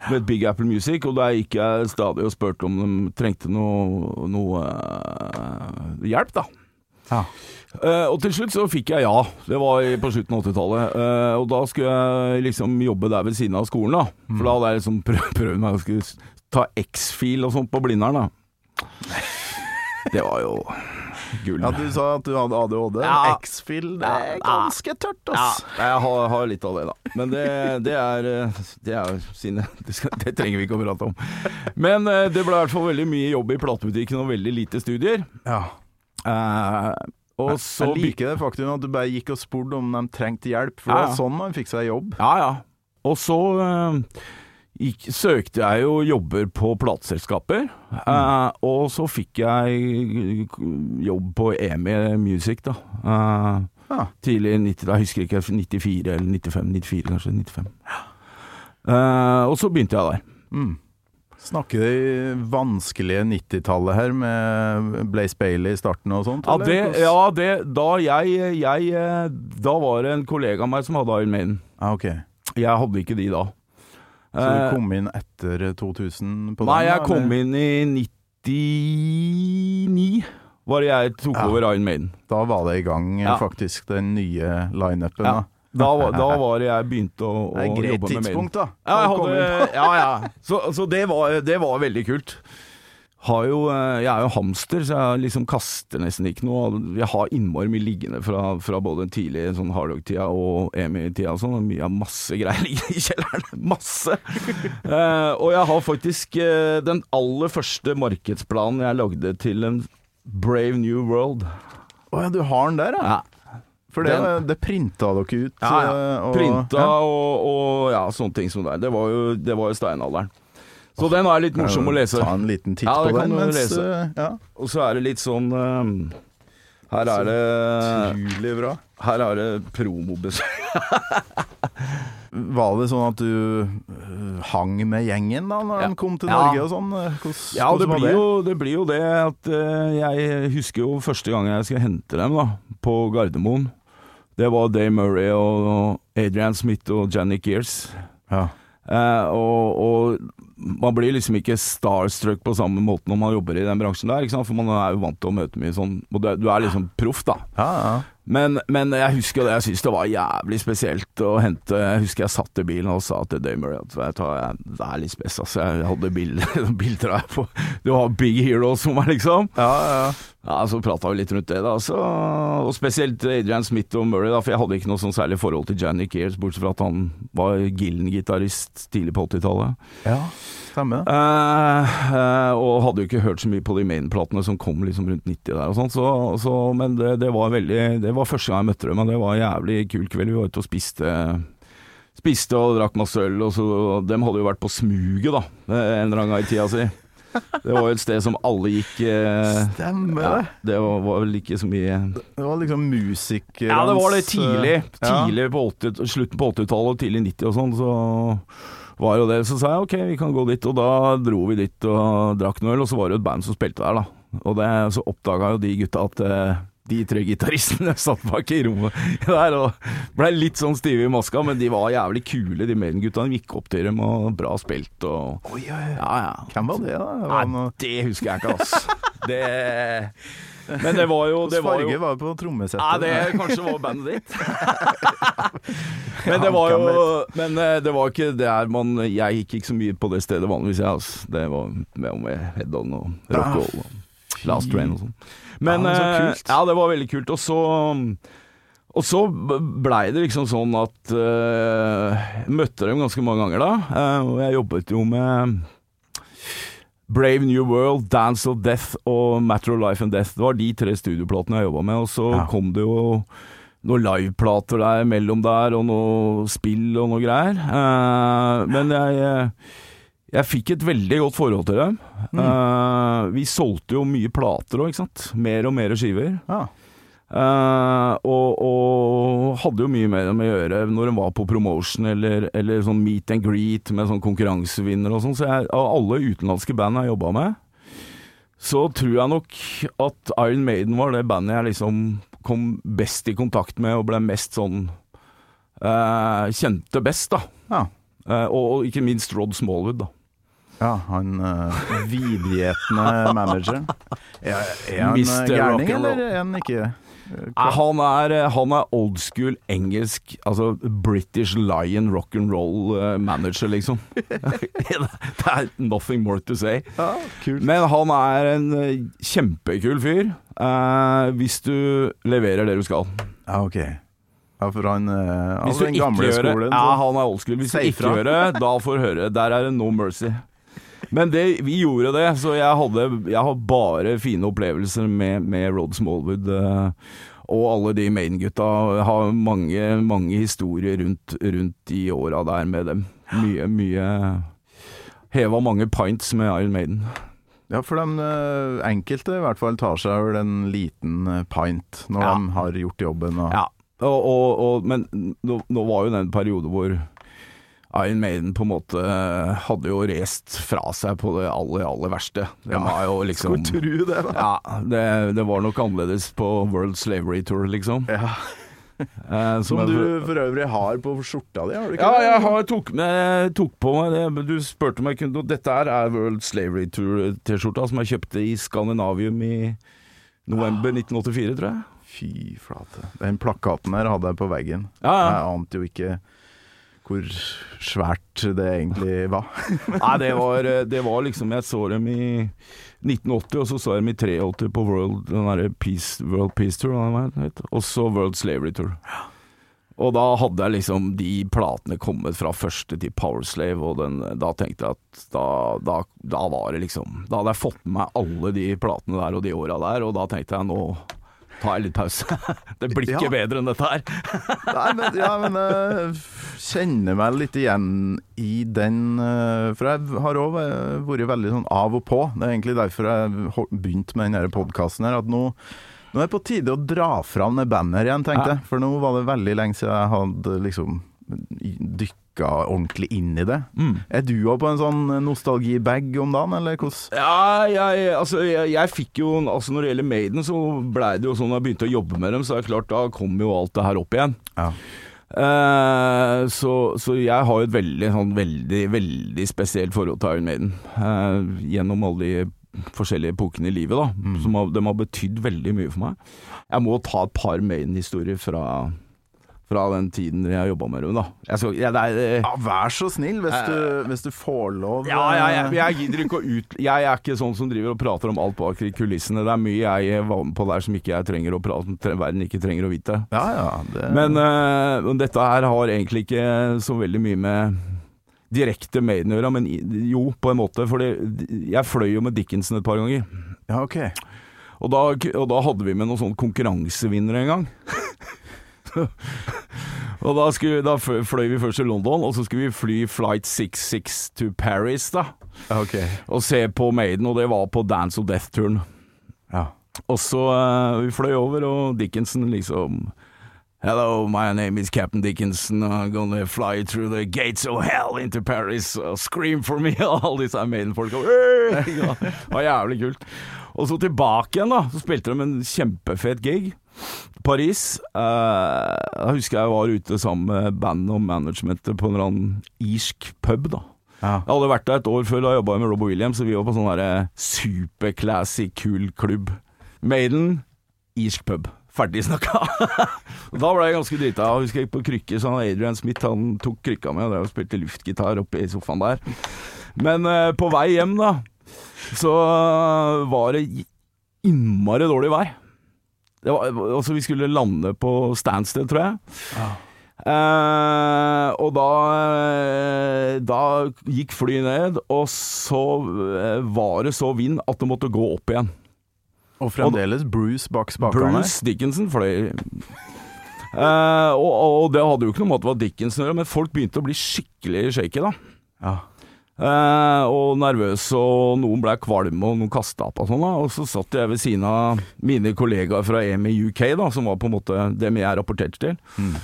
het Big Apple Music, og der gikk jeg stadig og spurte om de trengte noe, noe uh, hjelp, da. Ja. Uh, og til slutt så fikk jeg ja. Det var på slutten av 80-tallet. Uh, og da skulle jeg liksom jobbe der ved siden av skolen, da. For da hadde jeg liksom prøvd, prøvd meg å ta X-fil og sånt på Blindern, da. Det var jo gull. Ja, Du sa at du hadde ADHD. Ja. X-Fill, det er ganske tørt, Ja, jeg har, har litt av det, da. Men det, det er Det er sine det, skal, det trenger vi ikke å prate om. Men eh, det ble i hvert fall veldig mye jobb i platebutikken og veldig lite studier. Ja. Uh, og så Jeg liker det faktum at du bare gikk og spurte om de trengte hjelp, for det Ja, var sånn man fikk seg jobb. Ja, ja. Og så eh, gikk, søkte jeg jo jobber på plateselskaper, eh, og så fikk jeg jobb på EMI Music, da. Eh, Ja. Tidlig i 90, da husker jeg ikke, 94 eller 95, 94 kanskje, 95. Eh, og så begynte jeg der. Mm. Snakker de vanskelige 90-tallet her, med Blaze Bailey i starten og sånt? Ja, det, ja, det Da jeg, jeg eh, Da var det en kollega av meg som hadde Iron Maiden. Ah, okay. Jeg hadde ikke de da. Så du Eh, kom inn etter 2000 på Nei, den? jeg kom inn i 99, var det jeg tok Ja. over Iron Maiden. Da var det i gang, Ja. faktisk, den nye lineupen. Ja. da. Var- da var jeg begynte å, å Det er et greit jobbe med Maiden. tidspunkt, da. Ja, hadde, ja, ja. Så, så det, var, det var veldig kult. Har jo, eh, jeg er jo hamster, så jeg liksom kaster nesten ikke noe. Jeg har innmari mye liggende fra, fra både tidlig sånn hardrock-tida og EMI-tida og sånn. Mye av masse greier liggende i kjelleren. Masse! Eh, og jeg har faktisk eh, den aller første markedsplanen jeg lagde til en Brave New World. Å ja, du har den der, ja? Ja. For det, Den- det printa dere ut? Ja, ja. og- Printa ja. og, og ja, sånne ting som det er. Det var jo, det var jo steinalderen. Så den er litt morsom å lese. Ta en liten titt Ja, på den. Mens, lese. eh, ja, Og så er det litt sånn um, Her er det Utrolig bra. Her er det promobesøk. Var det sånn at du øh, hang med gjengen da når Ja. de kom til Ja. Norge og sånn? Hvordan, Ja, det blir, det? jo, det blir jo det at uh, Jeg husker jo første gang jeg skal hente dem da på Gardermoen. Det var Dave Murray og Adrian Smith og Janik Gears. Ja. Uh, og, og man blir liksom ikke starstruck på samme måte når man jobber i den bransjen der, for man er jo vant til å møte mye sånn du er liksom proff, da. Ja, ja. Men, men jeg husker det, jeg syns det var jævlig spesielt å hente Jeg husker jeg satt i bilen og sa til Damer at jeg, det er litt spes, altså. Jeg hadde bilder, bilder av på Du har big heroes for meg, liksom. ja, ja. Ja, Så prata vi litt rundt det, da. Så, og spesielt Adrian Smith og Murray, da, for jeg hadde ikke noe sånn særlig forhold til Janny Kears, bortsett fra at han var Gillen-gitarist tidlig på 80-tallet. ja. Stemmer. Eh, eh, og hadde jo ikke hørt så mye på de main-platene som kom liksom rundt 90 der og sånn, så, så, men det, det var veldig Det var første gang jeg møtte dem, og det var en jævlig kul kveld. Vi var ute og spiste Spiste og drakk masse øl, og så Dem hadde jo vært på smuget, da, en eller annen gang i tida si. Det var jo et sted som alle gikk eh, Stemmer ja, det. Var, var vel ikke så mye Det var liksom musikere Ja, det var det tidlig. Ja. Tidlig på 80, slutten på 80-tallet og tidlig 90 og sånn, så var jo det. Så sa jeg ok, vi kan gå dit, og da dro vi dit og drakk noe øl, og så var det et band som spilte der, da. Og det, så oppdaga jo de gutta at eh, de tre gitaristene satt bak i rommet der og blei litt sånn stive i maska, men de var jævlig kule, de Maiden-gutta. De gikk opp til dem og bra spilt og Oi, oi, oi. Ja, ja. Hvem var det, da? Var Nei, noe... det husker jeg ikke, ass. Det Men det var jo, det Hvilken var jo var på trommesettet? Nei, det kanskje var bandet ditt. men det var jo Men eh, det var ikke der man Jeg gikk ikke så mye på det stedet vanligvis, jeg. Altså. Det var med, med head-on og rock and roll og last train og sånn. Men Ja, så eh, ja, det var veldig kult. Og så og så blei det liksom sånn at uh, møtte dem ganske mange ganger da, uh, og jeg jobbet jo med Brave New World, Dance of Death og Matter of Life and Death. Det var de tre studioplatene jeg jobba med, og så Ja. kom det jo noen liveplater der mellom der, og noe spill og noe greier. Eh, men jeg, jeg fikk et veldig godt forhold til dem. Eh, vi solgte jo mye plater òg, ikke sant. Mer og mer skiver. Ja. Eh, og, og hadde jo mye med dem å gjøre når de var på promotion eller, eller sånn meet and greet med sånn konkurransevinner og sånn. Så jeg, av alle utenlandske band jeg jobba med, så tror jeg nok at Iron Maiden var det bandet jeg liksom kom best i kontakt med og ble mest sånn uh, Kjente best, da. Ja. Uh, og, og ikke minst Rod Smallwood, da. Ja, han uh, vidgjetende manageren. Er, er han gærning, eller er han ikke Han er, eh, han er old school engelsk, altså British Lion rock'n'roll uh, manager, liksom. det er nothing more to say. Ja. Men han er en eh, kjempekul fyr, eh, hvis du leverer det du skal. Ja, ok. Ja, for han uh, Hvis altså du den ikke gamle gjør det skolen Ja, han er old school. Hvis du ikke gjør det, da får du høre. Der er det no mercy. Men det, vi gjorde det, så jeg, hadde, jeg har bare fine opplevelser med, med Rod Smallwood. eh, og alle de Maiden-gutta har mange, mange historier rundt, rundt de åra der med dem. Mye, mye Heva mange pints med Iron Maiden. Ja, for de uh, enkelte i hvert fall tar seg vel en liten uh, pint når Ja. de har gjort jobben. Og, Ja, og, og, men nå, nå var jo den periode hvor Iron Maiden på en måte eh, hadde jo rest fra seg på det aller, aller verste. De Ja, var jo liksom Skulle tru det, da. Ja, det, det var nok annerledes på World Slavery Tour, liksom. Ja. Eh, Som du for øvrig har på skjorta di, har du ikke Ja, det? jeg har, tok, med, tok på meg det. Du spurte meg kunne Dette her er World Slavery Tour-T-skjorta som jeg kjøpte i Skandinavium i november 1984, tror jeg. Fy flate. Den plakaten her hadde jeg på veggen. Ja, ja. Jeg ante jo ikke hvor svært det egentlig var. Nei, det var, det var liksom Jeg så dem i 1980, og så så jeg dem i 83 på World, den der Peace, World Peace Tour, og så World Slavery Tour. Og da hadde jeg liksom de platene kommet fra første til Powerslave, og den, da tenkte jeg at da, da, da var det liksom Da hadde jeg fått med meg alle de platene der og de åra der, og da tenkte jeg nå tar en liten pause. Det blir ikke Ja. bedre enn dette her. Nei, men, ja, men jeg kjenner meg litt igjen i den eh, For jeg har òg vært veldig sånn av og på. Det er egentlig derfor jeg begynte med denne podkasten her. At nå, nå er det på tide å dra fram det bandet igjen, tenkte jeg. For nå var det veldig lenge siden jeg hadde liksom dykka ordentlig inn i det. Mm. Er du òg på en sånn nostalgibag om dagen, eller hvordan? Ja, jeg, altså, jeg, jeg fikk jo Altså Når det gjelder Maiden, så blei det jo sånn da jeg begynte å jobbe med dem, så er det klart, da kom jo alt det her opp igjen. Ja. Eh, så, så jeg har jo et veldig, sånn, veldig, veldig spesielt forhold til Iron Maiden. eh, gjennom alle de forskjellige epokene i livet, da. Mm. Som har, de har betydd veldig mye for meg. Jeg må ta et par Maiden-historier fra, fra den tiden jeg har jobba med skal, ja, eh, Ja, vær så snill, hvis du, hvis du får lov. ja, ja, jeg, jeg gidder ikke å ut... Jeg er ikke sånn som driver og prater om alt bak i kulissene. Det er mye jeg var med på der som ikke jeg trenger å prate om, verden ikke trenger å vite. ja, ja det, Men, eh, dette her har egentlig ikke så veldig mye med direkte Maiden å gjøre, men jo, på en måte. For jeg fløy jo med Dickinson et par ganger. Ja, ok. Og da, og da hadde vi med noen sånn konkurransevinnere en gang. og da, skulle, da fløy vi først til London, og så skulle vi fly flight 66 to Paris, da. Okay. Og se på Maiden, og det var på Dance of Death-turen. Ja. Og så uh, vi fløy over, og Dickinson liksom Hello, my name is Captain Dickinson. I'm gonna fly through the gates of hell into Paris. Uh, scream for me! Og alle disse Maiden-folka. Det var jævlig kult. Og så tilbake igjen, da. Så spilte de en kjempefet gig. Paris. Eh, da husker jeg jeg var ute sammen med bandet og managementet på en eller annen irsk pub, da. Ja. Jeg hadde vært der et år før, da jobba jeg med Robo Williams, så vi var på sånn derre superclassy, kul klubb. Maiden, irsk pub. Ferdig snakka. da ble jeg ganske drita. Jeg husker jeg gikk på krykker, så Adrian Smith han tok krykka mi og drev og spilte luftgitar oppe i sofaen der. Men eh, på vei hjem, da, så eh, var det innmari dårlig vær. Var, altså, vi skulle lande på Stansted, tror jeg. Eh, og da, eh, da gikk flyet ned, og så eh, var det så vind at det måtte gå opp igjen. Og fremdeles Bruce bak spakene. Bruce Dickinson fløy. Eh, og, og det hadde jo ikke noe med at det var Dickinson å gjøre, men folk begynte å bli skikkelig shaky, da. Ja. Eh, og nervøs, og noen ble kvalme, og noen kasta opp og sånn. da Og så satt jeg ved siden av mine kollegaer fra EMI UK, da, som var på en måte dem jeg rapporterte til. Mm.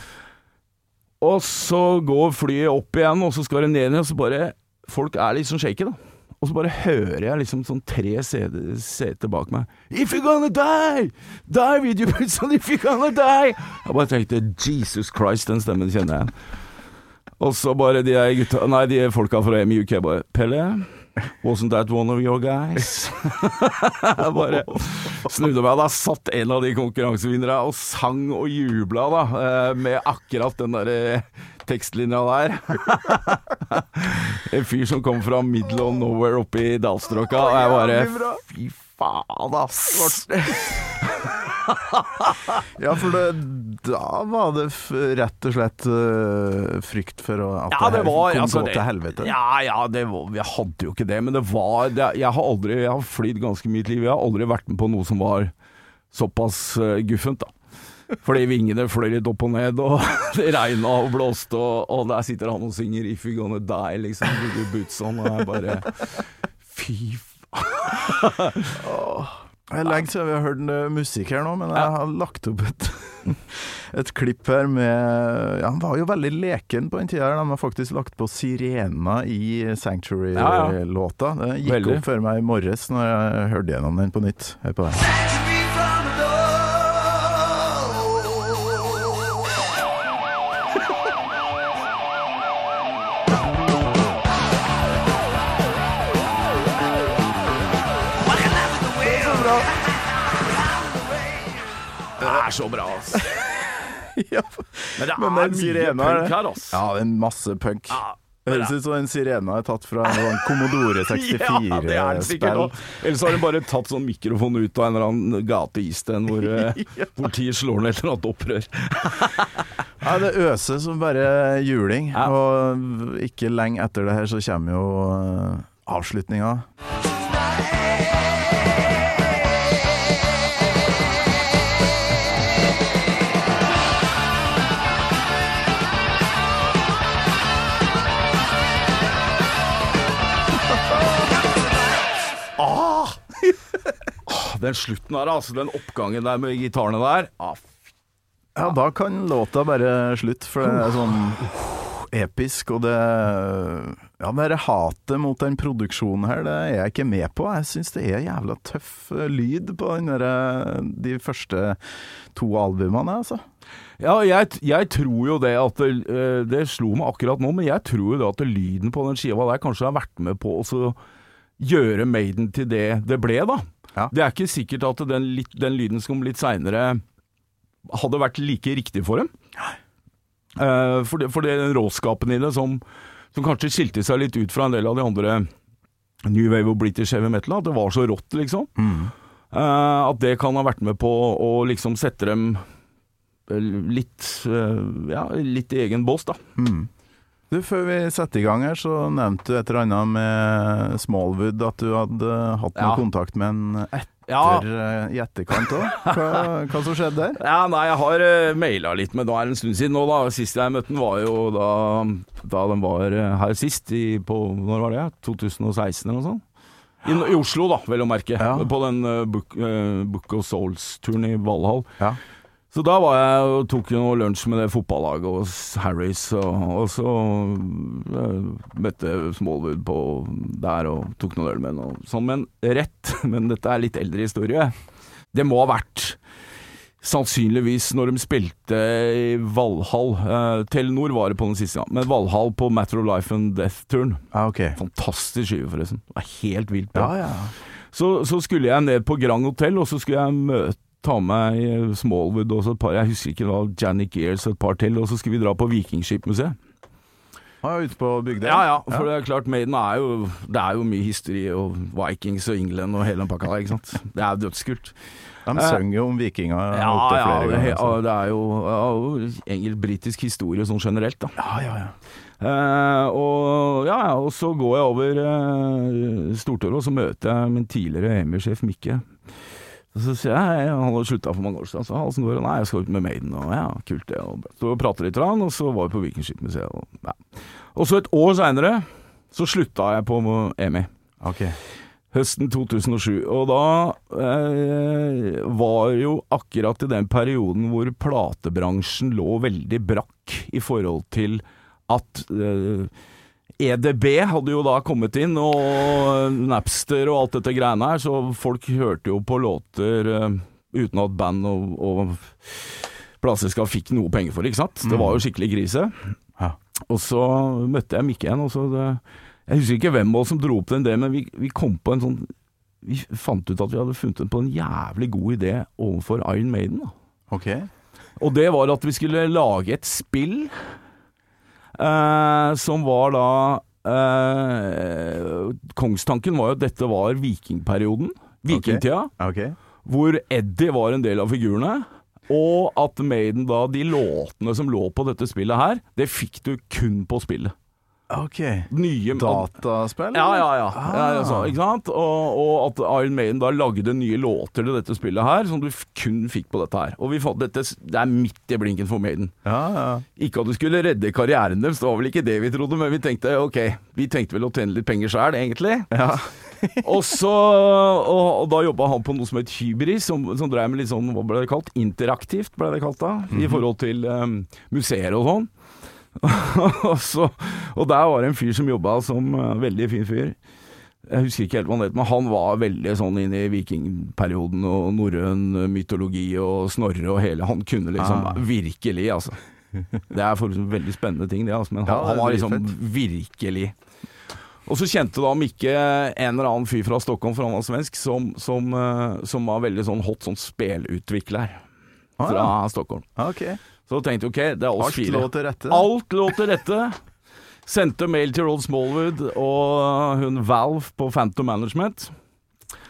Og så går flyet opp igjen, og så skal det ned igjen, og så bare Folk er litt sånn shaky, da. Og så bare hører jeg liksom sånn tre seter, bak meg. If you're gonna die! Die with you person, if you're gonna die! Jeg bare tenkte Jesus Christ, den stemmen kjenner jeg igjen. Og så bare de der gutta Nei, de folka fra MUK UK bare Pelle, wasn't that one of your guys? jeg bare snudde meg. Da satt en av de konkurransevinnerne og sang og jubla, da, eh, med akkurat den derre tekstlinja der. en fyr som kom fra middle of nowhere oppe i dalstrøka, og jeg bare Fy faen, ass! Ja, for det, da var det rett og slett uh, frykt for at Ja, det var, det kom altså, gå det- til helvete. Ja, ja, det var, jeg hadde jo ikke det, men det var det, Jeg har aldri Jeg har flydd ganske mye i mitt liv. Jeg har aldri vært med på noe som var såpass uh, guffent, da. Fordi vingene fløy litt opp og ned, og det regna og blåste, og, og der sitter han og synger 'If you're gonna die', liksom. Boots on, og jeg bare Fy faen. Det er lenge siden vi har hørt øh, musikk her nå, men jeg har lagt opp et, et klipp her med ja, Han var jo veldig leken på den tida. De har faktisk lagt på Sirena i Sanctuary-låta. Det gikk Veldig. opp for meg i morges når jeg hørte gjennom den på nytt. Hør på det. Er så bra, ass. Ja, Men det Men er den mye punk her, ass. ja, det er masse punk. Ja, høres ut som en sirena er tatt fra en sånn Commodore Ja, det er det sikkert 64-spill. også. Ellers har de bare tatt sånn mikrofon ut av en eller annen gate i Isten hvor eh, politiet slår ned et eller annet opprør. Ja, det øser som bare juling. Ja. Og ikke lenge etter det her så kommer jo avslutninga. avslutninga. Den slutten her, altså. Den oppgangen der med gitarene der. Ah, Ja, da kan låta bare slutte, for det er sånn episk, og det Ja, det der hatet mot den produksjonen her, det er jeg ikke med på. Jeg syns det er jævla tøff eh, lyd på den der, de første to albumene, altså. Ja, jeg, jeg tror jo det at det, eh, det slo meg akkurat nå, men jeg tror jo det at lyden på den skiva der kanskje har vært med på å så gjøre Maiden til det det ble, da. Ja. Det er ikke sikkert at den, den lyden som kom litt seinere hadde vært like riktig for dem. Uh, for, det, for den råskapen i det som, som kanskje skilte seg litt ut fra en del av de andre New Wave og British Heavy Metal, at det var så rått, liksom. Eh, at det kan ha vært med på å liksom sette dem eh, litt, uh, ja, litt i egen bås, da. Du, Før vi setter i gang her, så nevnte du et eller annet med Smallwood, at du hadde hatt noe Ja. kontakt med en etter Ja. eh, i etterkant òg. Hva, hva som skjedde der? Ja, nei, jeg har uh, maila litt, men nå er det en stund siden nå, da. Sist jeg møtte den var jo da, da den var eh, her sist, i, på Når var det? 2016 eller noe sånt? I, I Oslo, da, vel å merke. Ja. På den uh, Book, uh, Book of Souls-turen i Valhall. Ja. Så da var jeg og tok jo noe lunsj med det fotballaget og Harrys, og, og så eh, møtte Smallwood på der og tok noen øl med ham og sånn. Men rett, men dette er litt eldre historie. Det må ha vært sannsynligvis når de spilte i Valhall. Eh, Telenor var det på den siste gang, men Valhall på Matter of Life and Death-turen. Ah, ok. Fantastisk skive, forresten. Det var helt vilt bra. Ja, ja. Så, så skulle jeg ned på Grand Hotel, og så skulle jeg møte Ta med meg Smallwood og så et par Jeg husker ikke, var Janik Gears og et par til. Og så skulle vi dra på Vikingskipmuseet. Er ute på bygda? Ja ja, for det er klart Maiden er jo Det er jo mye historie og Vikings og England og hele den pakka der, ikke sant. Det er dødskult. De synger jo om vikinger Ja, opptil ja, flere det, ganger. ja, det er jo ja, engelsk-britisk historie sånn generelt, da. Ja, ja, ja. Eh, og, ja, ja, og så går jeg over eh, Stortorget, og så møter jeg min tidligere EMI-sjef Mikke. Og så sier jeg Han hadde slutta for mange år siden. Så åssen går det? Nei, jeg skal ut med Maiden. Og ja, kult det. Og så prater litt, og så var vi på Vikingskipmuseet. Og, ja. og så et år seinere så slutta jeg på EMI. Okay. Høsten 2007. Og da eh, var jo akkurat i den perioden hvor platebransjen lå veldig brakk i forhold til at eh, EDB hadde jo da kommet inn, og Napster og alt dette greiene her, så folk hørte jo på låter eh, uten at band og, og plateselskap fikk noe penger for det, ikke sant. Det var jo skikkelig krise. Ja. Og så møtte jeg Mikke igjen, og så det, Jeg husker ikke hvem av oss som dro opp den ideen, men vi, vi kom på en sånn Vi fant ut at vi hadde funnet på en jævlig god idé overfor Iron Maiden. Da. Okay. Og det var at vi skulle lage et spill eh, som var da eh, Kongstanken var jo at dette var vikingperioden. Vikingtida. Ok. Hvor Eddie var en del av figurene. Og at Maiden da, de låtene som lå på dette spillet her, det fikk du kun på spillet. Ok. Nye Dataspill? Ja, ja, ja. Ah. ja altså, ikke sant? Og, og at Iron Maiden da lagde nye låter til dette spillet her, som du kun fikk på dette her. Og vi fant dette Det er midt i blinken for Maiden. Ja, ja. Ikke at du skulle redde karrieren deres, det var vel ikke det vi trodde, men vi tenkte ok, vi tenkte vel å tjene litt penger sjæl, egentlig. ja. og så og, og da jobba han på noe som het Hybris, som, som drev med litt sånn, hva ble det kalt, interaktivt, ble det kalt da, i forhold til um, museer og sånn. så, og der var det en fyr som jobba som uh, veldig fin fyr. Jeg husker ikke helt hva han het, men han var veldig sånn inn i vikingperioden og norrøn mytologi og Snorre og hele Han kunne liksom Ah. virkelig, altså. Det er for veldig spennende ting, det, altså. Men han, Ja, han var liksom fett. virkelig og så kjente da Mikke en eller annen fyr fra Stockholm, for han var svensk, som, som, eh, som var veldig sånn hot sånn spelutvikler Ah, fra ja. Stockholm. Ok. Så tenkte jeg ok, det er oss Alt fire. lå til rette. Alt lå til rette. Sendte mail til Rod Smallwood og hun Valve på Phantom Management.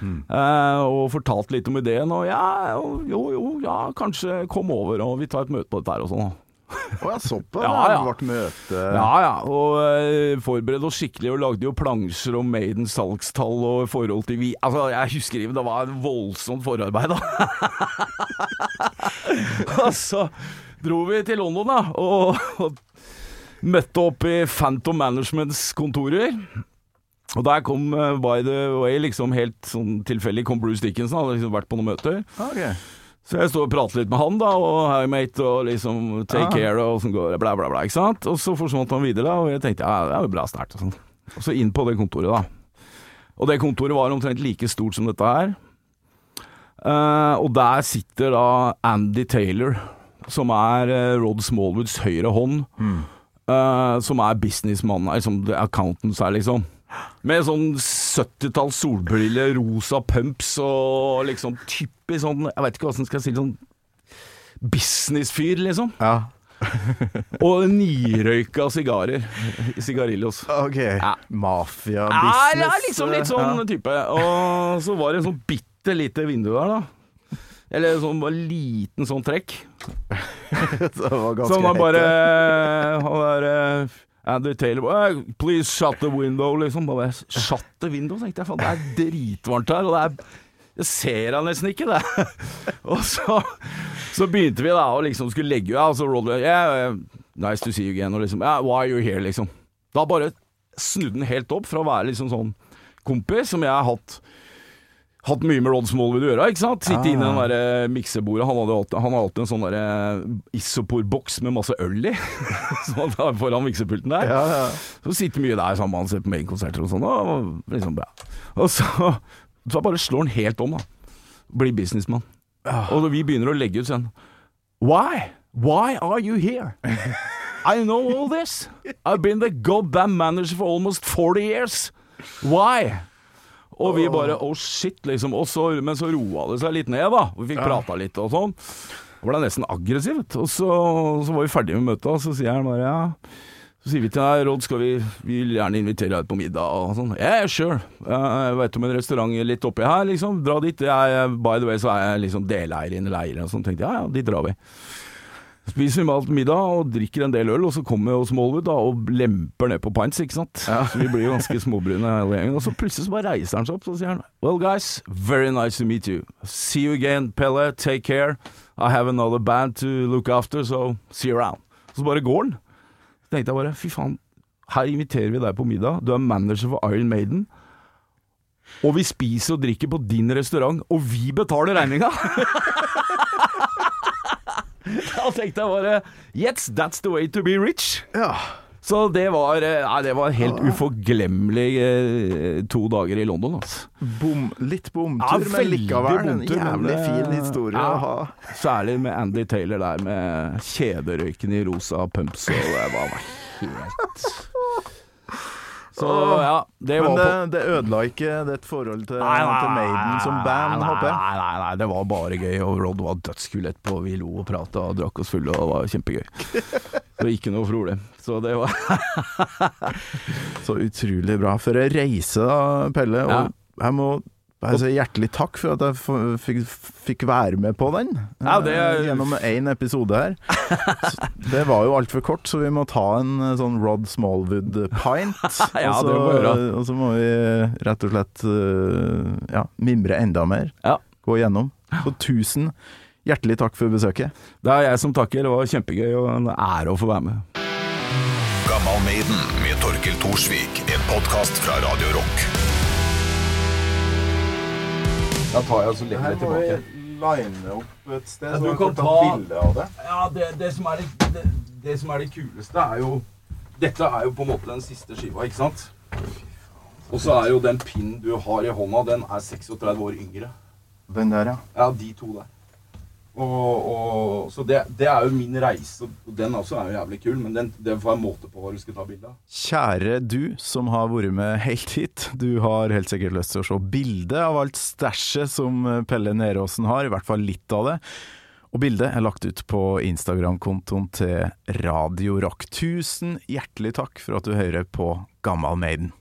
Mm. eh, og fortalte litt om ideen, og ja, jo, jo, ja, kanskje kom over og vi tar et møte på dette her og sånn. Å ja, såpass? Ja, ja. Det ble møte Ja ja, og uh, forberedte oss skikkelig og lagde jo plansjer om Maidens salgstall og forhold til vi Altså, jeg husker ikke, det var et voldsomt forarbeid, da. og så dro vi til London, da, og, og møtte opp i Phantom Managements kontorer. Og der kom, uh, by the way, liksom helt sånn tilfeldig, kom Bruce Dickinson, hadde liksom vært på noen møter. Okay. Så jeg står og prater litt med han, da, og hey mate, og liksom take Ah. care, og sånn går det, bla, bla, bla, ikke sant. Og så forsvant han videre, da, og jeg tenkte ja, det er jo bra snart. Og, sånn. og så inn på det kontoret, da. Og det kontoret var omtrent like stort som dette her. Uh, og der sitter da Andy Taylor, som er eh, Rod Smallwoods høyre hånd. eh, som er businessmannen, liksom accountants her, liksom. Med sånn 70-talls solbriller, rosa pumps og liksom typisk sånn Jeg vet ikke som skal si sånn businessfyr, liksom. Ja. Og nirøyka sigarer. Sigarillos. OK. Ja. Mafia-business. ja, liksom litt sånn ja. type. Og så var det en sånn bitte lite vindu der, da. Eller sånn bare liten sånn trekk. Som han bare. Han der eh, Andy Taylor bare, "Eh, Please shut the window, liksom. Bare shut the window, tenkte jeg. Faen, det er dritvarmt her, og det er Jeg ser han nesten ikke, det. og så, så begynte vi da å liksom skulle legge Ja, så Rodley yeah, Nice to see you again. Og liksom yeah, Why are you here, liksom. Da bare snudde han helt opp fra å være liksom sånn kompis som jeg har hatt Hatt mye med Rod Smallwood å gjøre, ikke sant? Sitte inne i den der miksebordet. Han hadde han har alltid en sånn der Isopor-boks med masse øl i. som han har foran miksepulten der. Ja, ja. Så sitter mye der sammen med han, ser på Maine-konserter og sånn, og liksom bra. Og så, så bare slår han helt om, da. Blir businessmann. Og vi begynner å legge ut sånn Why? Why are you here? I know all this. I've been the goddamn manager for almost 40 years. Why? Og vi bare oh shit, liksom. Og så, men så roa det seg litt ned, da. Vi fikk prata litt og sånn. Og ble nesten aggressiv. Og så, så var vi ferdige med møtet, og så sier han bare ja. Så sier vi til deg, Rod, skal vi, vi vil gjerne invitere deg på middag og sånn. Yeah, sure. Jeg vet om en restaurant litt oppi her, liksom. Dra dit. Jeg, by the way, så er jeg liksom deleier i en leir og sånn. Tenkte ja, ja, dit drar vi. Spiser vi mat middag og drikker en del øl, og så kommer jo Smallwood da og lemper ned på pints, ikke sant. Så vi blir jo ganske småbrune hele gjengen. Og så plutselig så bare reiser han seg opp og sier han Well guys, very nice to meet you. See you again, Pelle. Take care. I have another band to look after, so see you around. Så bare går han. Så tenkte jeg bare fy faen, her inviterer vi deg på middag. Du er manager for Iron Maiden. Og vi spiser og drikker på din restaurant, og vi betaler regninga! Da tenkte jeg bare Yes, that's the way to be rich. Ja. Så det var, eh, nei, det var helt uforglemmelig eh, to dager i London. Altså. Bom, litt bomtur, Ja, men likevel en jævlig fin historie Ja. å ha. Særlig med Andy Taylor der med kjederøyken i rosa pumps, og det var helt Så ja, det Men det, på det ødela ikke ditt forhold til, Nei, nei, til Maiden som band, håper jeg? Nei, nei, nei, det var bare gøy, og Rod var dødskul etterpå. Vi lo og prata og drakk oss fulle, og det var kjempegøy. Så ikke noe problem. Så det var Så utrolig bra. For ei reise da, Pelle. Og Ja. jeg må si hjertelig takk for at jeg f- fikk, fikk være med på den. Ja, det er- eh, Gjennom én episode her. Så det var jo altfor kort, så vi må ta en eh, sånn Rod Smallwood-pint. Ja, og, og så må vi rett og slett eh, ja, mimre enda mer. Ja. Gå gjennom. Så tusen hjertelig takk for besøket. Det er jeg som takker. Det var kjempegøy og en ære å få være med. Gammal Maiden med Torkel Thorsvik. En podkast fra Radio Rock. Da tar jeg og legger det tilbake. line opp et sted, Ja, så du vi kan ta ta- bilde av det. Ja, det, det, som er det, det, det som er det kuleste, er jo Dette er jo på en måte den siste skiva, ikke sant? Og så er jo den pinnen du har i hånda, den er 36 år yngre. Den der, ja. Ja, de to der. Og, og, så det, det er jo min reise, og den også er jo jævlig kul, men den, det får jeg måte på hva du skal ta bilde av. Kjære du som har vært med helt hit. Du har helt sikkert lyst til å se bilde av alt stæsjet som Pelle Neråsen har, i hvert fall litt av det. Og bildet er lagt ut på Instagram-kontoen til Radio Rock. Tusen hjertelig takk for at du hører på Gammal Maiden.